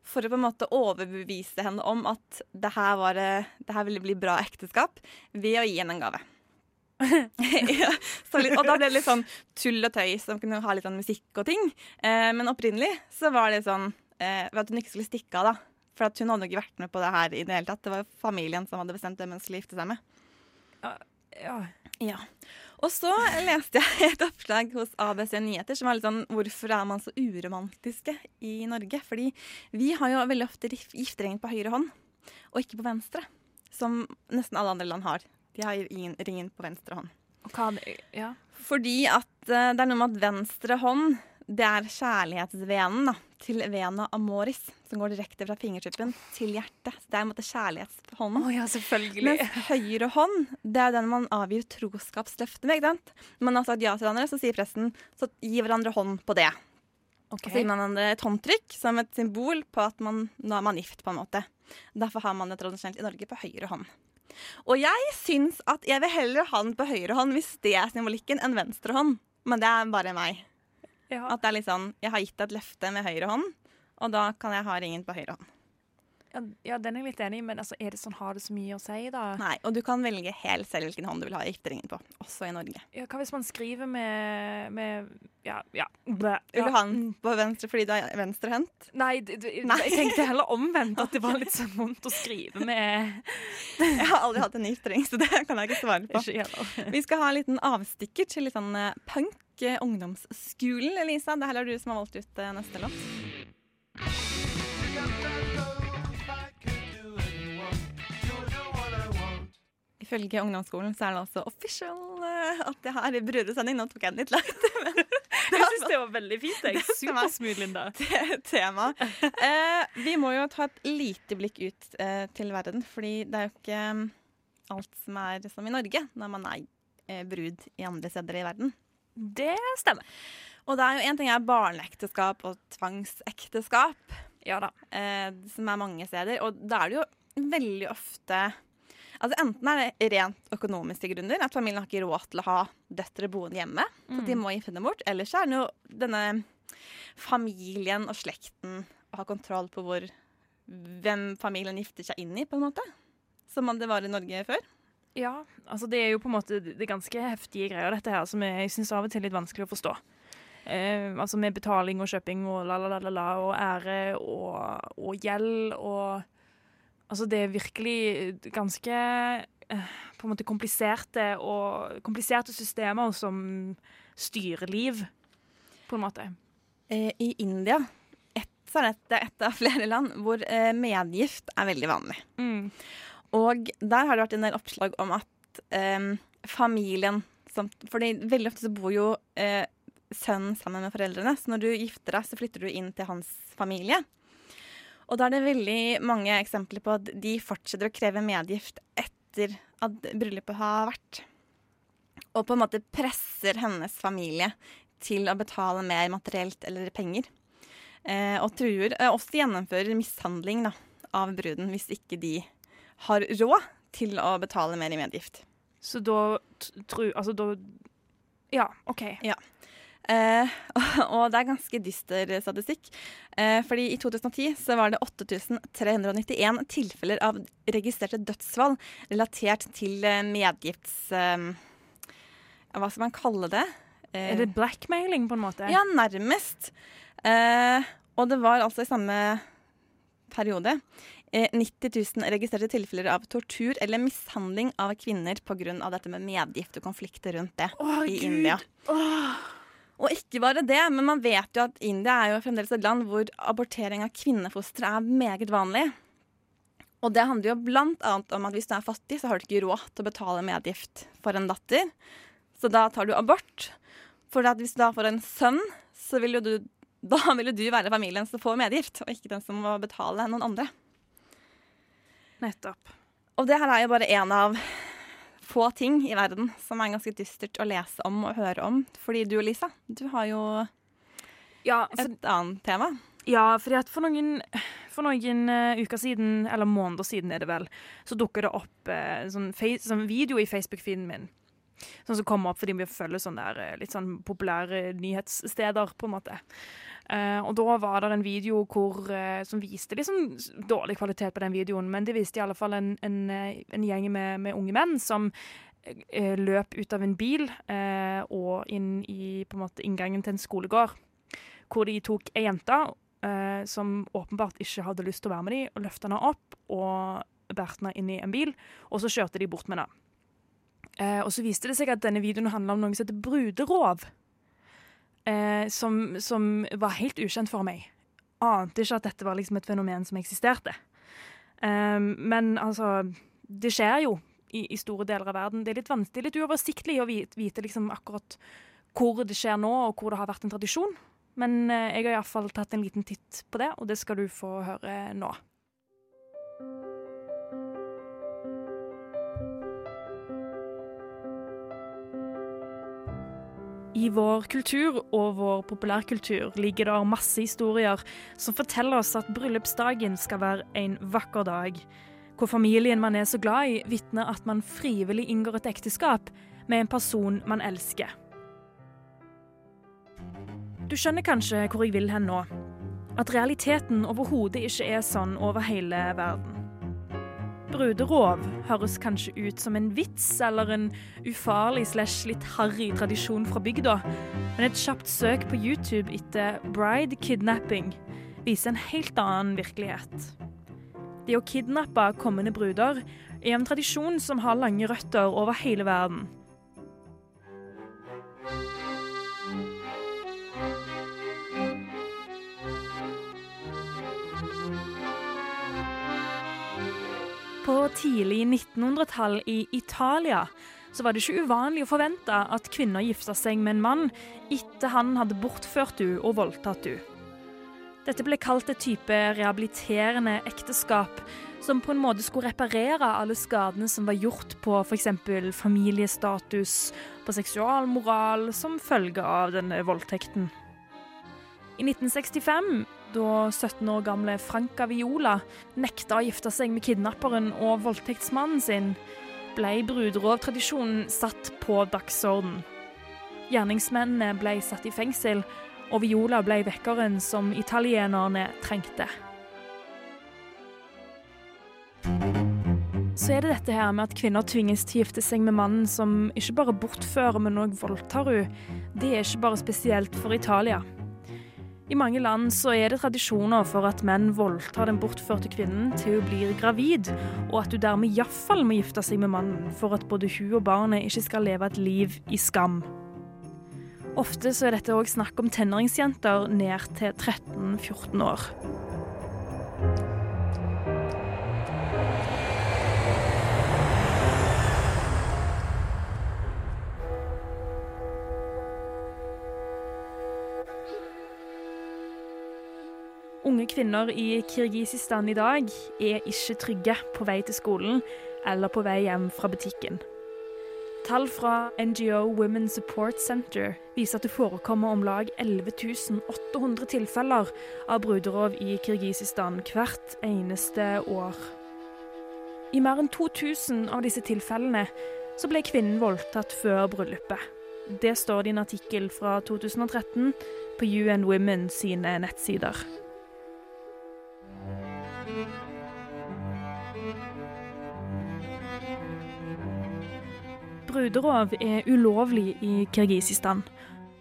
S1: for å på en måte overbevise henne om at det her, var, eh, det her ville bli bra ekteskap, ved å gi henne en gave. ja, litt, og da ble det litt sånn tull og tøy som kunne ha litt sånn musikk og ting. Eh, men opprinnelig så var det sånn eh, ved at hun ikke skulle stikke av, da. For at hun hadde ikke vært med på det her i det hele tatt. Det var familien som hadde bestemt hvem hun skulle gifte seg med.
S2: Ja.
S1: Ja. Og så leste jeg et oppslag hos ABC Nyheter som var litt sånn Hvorfor er man så uromantiske i Norge? Fordi vi har jo veldig ofte gif- gifteringen på høyre hånd, og ikke på venstre. Som nesten alle andre land har. De har ringen, ringen på venstre hånd.
S2: Og det, ja.
S1: Fordi at uh, det er noe med at venstre hånd det er kjærlighetsvenen da, til vena amoris, som går direkte fra fingertuppen til hjertet. Så det er en måte kjærlighetshånden.
S2: Oh, ja.
S1: Mens høyre hånd, det er den man avgir troskapsløfte med. ikke sant? Når Man har sagt ja til hverandre, så sier presten så gi hverandre hånd på det.
S2: Ok.
S1: Så gir man hverandre et håndtrykk som et symbol på at man, nå er man gift. på en måte. Derfor har man det tradisjonelt i Norge på høyre hånd. Og jeg syns at jeg vil heller ha den på høyre hånd hvis det er symbolikken, enn venstre hånd. Men det er bare meg.
S2: Ja.
S1: At det er litt sånn, Jeg har gitt deg et løfte med høyre hånd, og da kan jeg ha ringen på høyre hånd.
S2: Ja, ja, den er jeg litt enig i, men altså, er det sånn, har det så mye å si, da?
S1: Nei, Og du kan velge helt selv hvilken hånd du vil ha gifteringen på, også i Norge.
S2: Ja, hva hvis man skriver med, med Ja, ja. Blæ.
S1: Vil du ha den på venstre fordi du er venstrehendt?
S2: Nei,
S1: Nei.
S2: jeg tenkte heller omvendt. At det var litt så vondt å skrive med
S1: Jeg har aldri hatt en giftering, så det kan jeg ikke svare på.
S2: Ikke.
S1: Vi skal ha en liten avstikker til litt sånn eh, punk eh, ungdomsskolen, Elisa. Det er du som har valgt ut eh, neste låt. Ifølge ungdomsskolen så er det altså official eh, at jeg har brødresending. Nå tok jeg den litt langt. men
S2: Jeg syns det var veldig fint. Jeg.
S1: Er
S2: Supersmooth, Linda.
S1: te- tema. Eh, vi må jo ta et lite blikk ut eh, til verden, fordi det er jo ikke mm, alt som er som i Norge når man er eh, brud i andre steder i verden.
S2: Det stemmer.
S1: Og det er jo en ting er barneekteskap og tvangsekteskap,
S2: Ja da.
S1: eh, som er mange steder. Og da er det jo veldig ofte Altså Enten er det rent økonomiske grunner, at familien har ikke råd til å ha døtre boende hjemme. Så
S2: Mm.
S1: de må gifte dem bort. Eller så er det jo denne familien og slekten å ha kontroll på hvor hvem familien gifter seg inn i, på en måte. Som det var i Norge før.
S2: Ja, altså det er jo på en måte det ganske heftige greier, dette her, som jeg syns av og til er litt vanskelig å forstå. Eh, altså med betaling og kjøping og la-la-la-la og ære og, og gjeld og Altså det er virkelig ganske eh, på en måte kompliserte og kompliserte systemer som styrer liv, på en måte.
S1: Eh, I India et, så er dette et av flere land hvor eh, medgift er veldig vanlig.
S2: Mm.
S1: Og der har det vært en del oppslag om at eh, familien som, fordi veldig ofte så bor jo eh, sønnen sammen med foreldrene, så når du gifter deg, så flytter du inn til hans familie. Og da er det veldig mange eksempler på at de fortsetter å kreve medgift etter at bryllupet har vært. Og på en måte presser hennes familie til å betale mer materielt eller penger. Eh, og truer, eh, også gjennomfører mishandling da, av bruden hvis ikke de har råd til å betale mer i medgift.
S2: Så da tru... Altså da Ja, OK.
S1: Ja. Eh, og det er ganske dyster statistikk. Eh, fordi i 2010 så var det 8391 tilfeller av registrerte dødsfall relatert til eh, medgifts... Eh, hva skal man kalle det?
S2: Er det blackmailing, på en måte?
S1: Ja, nærmest. Eh, og det var altså i samme periode eh, 90 000 registrerte tilfeller av tortur eller mishandling av kvinner pga. dette med medgift og konflikter rundt det
S2: Åh,
S1: i
S2: Gud.
S1: India. Og ikke bare det, men man vet jo at India er jo fremdeles et land hvor abortering av kvinnefostre er meget vanlig. Og det handler jo blant annet om at hvis du er fattig, så har du ikke råd til å betale medgift for en datter. Så da tar du abort. For at hvis du da får en sønn, så vil jo du da vil jo du være familien som får medgift, og ikke den som må betale noen andre.
S2: Nettopp.
S1: Og det her er jo bare én av få ting i verden som er ganske dystert å lese om og høre om. Fordi du, Lisa, du har jo et annet tema.
S2: Ja, fordi at for noen, for noen uh, uker siden, eller måneder siden er det vel, så dukker det opp uh, sånn, face, sånn video i Facebook-feeden min. Sånn som kommer opp fordi vi følger sånne der, eh, litt sånn populære nyhetssteder, på en måte. Eh, og da var det en video hvor, uh, som viste sånn dårlig kvalitet på den videoen, men det viste i alle fall en, en, eh, en gjeng med, med unge menn som uh, løp ut av en bil og inn i på en måte inngangen til en skolegård, hvor de tok ei jente som åpenbart ikke hadde lyst til å være med dem, og løfta henne opp og båret henne inn i en bil, og så kjørte de bort med henne. Og så viste det seg at denne videoen handla om noe som heter bruderov. Eh, som, som var helt ukjent for meg. Ante ikke at dette var liksom et fenomen som eksisterte. Eh, men altså Det skjer jo i, i store deler av verden. Det er litt vanskelig, litt uoversiktlig å vite, vite liksom akkurat hvor det skjer nå, og hvor det har vært en tradisjon. Men eh, jeg har iallfall tatt en liten titt på det, og det skal du få høre nå. I vår kultur og vår populærkultur ligger det masse historier som forteller oss at bryllupsdagen skal være en vakker dag. Hvor familien man er så glad i, vitner at man frivillig inngår et ekteskap med en person man elsker. Du skjønner kanskje hvor jeg vil hen nå. At realiteten overhodet ikke er sånn over hele verden. Bruderov høres kanskje ut som en vits eller en ufarlig slash litt harry tradisjon fra bygda, men et kjapt søk på YouTube etter 'bride kidnapping' viser en helt annen virkelighet. Det å kidnappe kommende bruder er en tradisjon som har lange røtter over hele verden. På tidlig 1900-tall i Italia så var det ikke uvanlig å forvente at kvinner gifta seg med en mann etter han hadde bortført henne og voldtatt henne. Dette ble kalt et type rehabiliterende ekteskap, som på en måte skulle reparere alle skadene som var gjort på f.eks. familiestatus, på seksualmoral, som følge av denne voldtekten. I 1965 da 17 år gamle Franca Viola nekta å gifte seg med kidnapperen og voldtektsmannen sin, ble bruderovtradisjonen satt på dagsorden. Gjerningsmennene ble satt i fengsel, og Viola ble vekkeren som italienerne trengte. Så er det dette her med at kvinner tvinges til å gifte seg med mannen som ikke bare bortfører, men òg voldtar henne. Det er ikke bare spesielt for Italia. I mange land så er det tradisjoner for at menn voldtar den bortførte kvinnen til hun blir gravid, og at hun dermed iallfall må gifte seg med mannen for at både hun og barnet ikke skal leve et liv i skam. Ofte så er dette òg snakk om tenåringsjenter ned til 13-14 år. Unge kvinner i Kirgisistan i dag er ikke trygge på vei til skolen eller på vei hjem fra butikken. Tall fra NGO Women Support Center viser at det forekommer om lag 11 800 tilfeller av bruderov i Kirgisistan hvert eneste år. I mer enn 2000 av disse tilfellene så ble kvinnen voldtatt før bryllupet. Det står det i en artikkel fra 2013 på UN Women sine nettsider. Bruderov er ulovlig i Kirgisistan,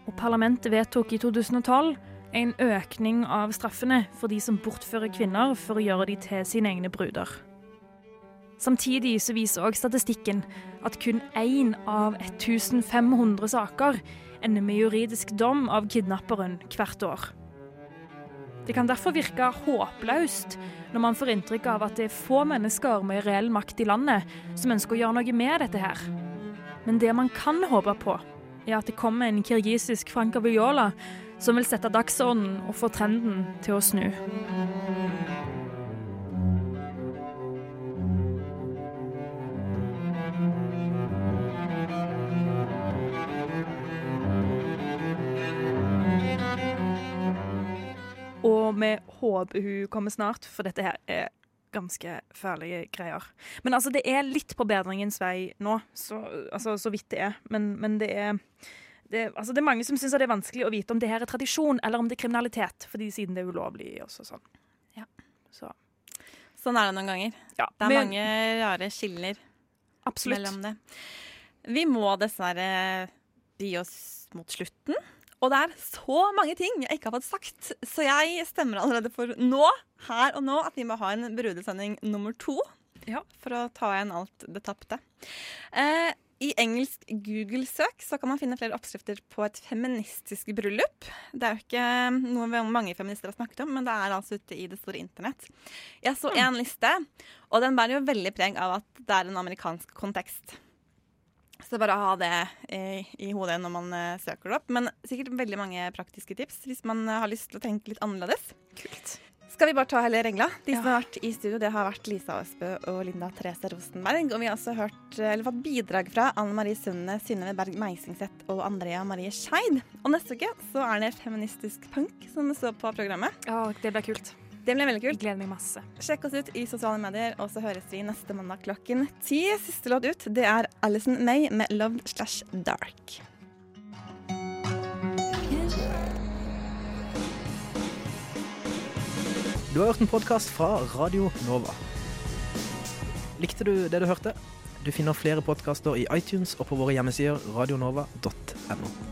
S2: og parlamentet vedtok i 2012 en økning av straffene for de som bortfører kvinner for å gjøre de til sine egne bruder. Samtidig så viser også statistikken at kun én av 1500 saker ender med juridisk dom av kidnapperen hvert år. Det kan derfor virke håpløst når man får inntrykk av at det er få mennesker med reell makt i landet som ønsker å gjøre noe med dette her. Men det man kan håpe på, er at det kommer en kirgisisk Franka Viola som vil sette dagsordenen og få trenden til å snu. Og vi håper hun kommer snart, for dette her er ganske farlige greier. Men altså, det er litt på bedringens vei nå, så, altså, så vidt det er. Men, men det er det, altså, det er mange som syns det er vanskelig å vite om det her er tradisjon eller om det er kriminalitet, fordi siden det er ulovlig. Også sånn. Ja, så.
S1: Sånn er det noen ganger.
S2: Ja,
S1: det er
S2: men-
S1: mange rare skiller
S2: Absolutt.
S1: mellom det. Vi må dessverre bi oss mot slutten. Og det er så mange ting jeg ikke har fått sagt, så jeg stemmer allerede for nå, her og nå, at vi må ha en brudesending nummer to. Ja. For å ta igjen alt det tapte. Eh, I engelsk Google-søk så kan man finne flere oppskrifter på et feministisk bryllup. Det er jo ikke noe mange feminister har snakket om, men det er altså ute i det store internett. Jeg så en liste, og den bærer jo veldig preg av at det er en amerikansk kontekst. Så bare ha det i, i hodet når man eh, søker det opp. Men sikkert veldig mange praktiske tips hvis man eh, har lyst til å tenke litt annerledes. Kult. Skal vi bare ta hele regla? De som har vært i studio, det har vært Lisa Aasbø og Linda Therese Rosenberg. Og vi har også hørt, eller fått bidrag fra Anne Marie Sunde, Synnøve Berg Meisingseth og Andrea Marie Skeid. Og neste uke så er det feministisk punk som står på programmet.
S2: Ja, det blir kult.
S1: Det blir veldig kult.
S2: Gleder meg masse.
S1: Sjekk oss ut i sosiale medier, og så høres vi neste mandag klokken ti. Siste låt ut, det er Alison May med 'Love Slash Dark'.
S4: Du har hørt en podkast fra Radio Nova. Likte du det du hørte? Du finner flere podkaster i iTunes og på våre hjemmesider radionova.no.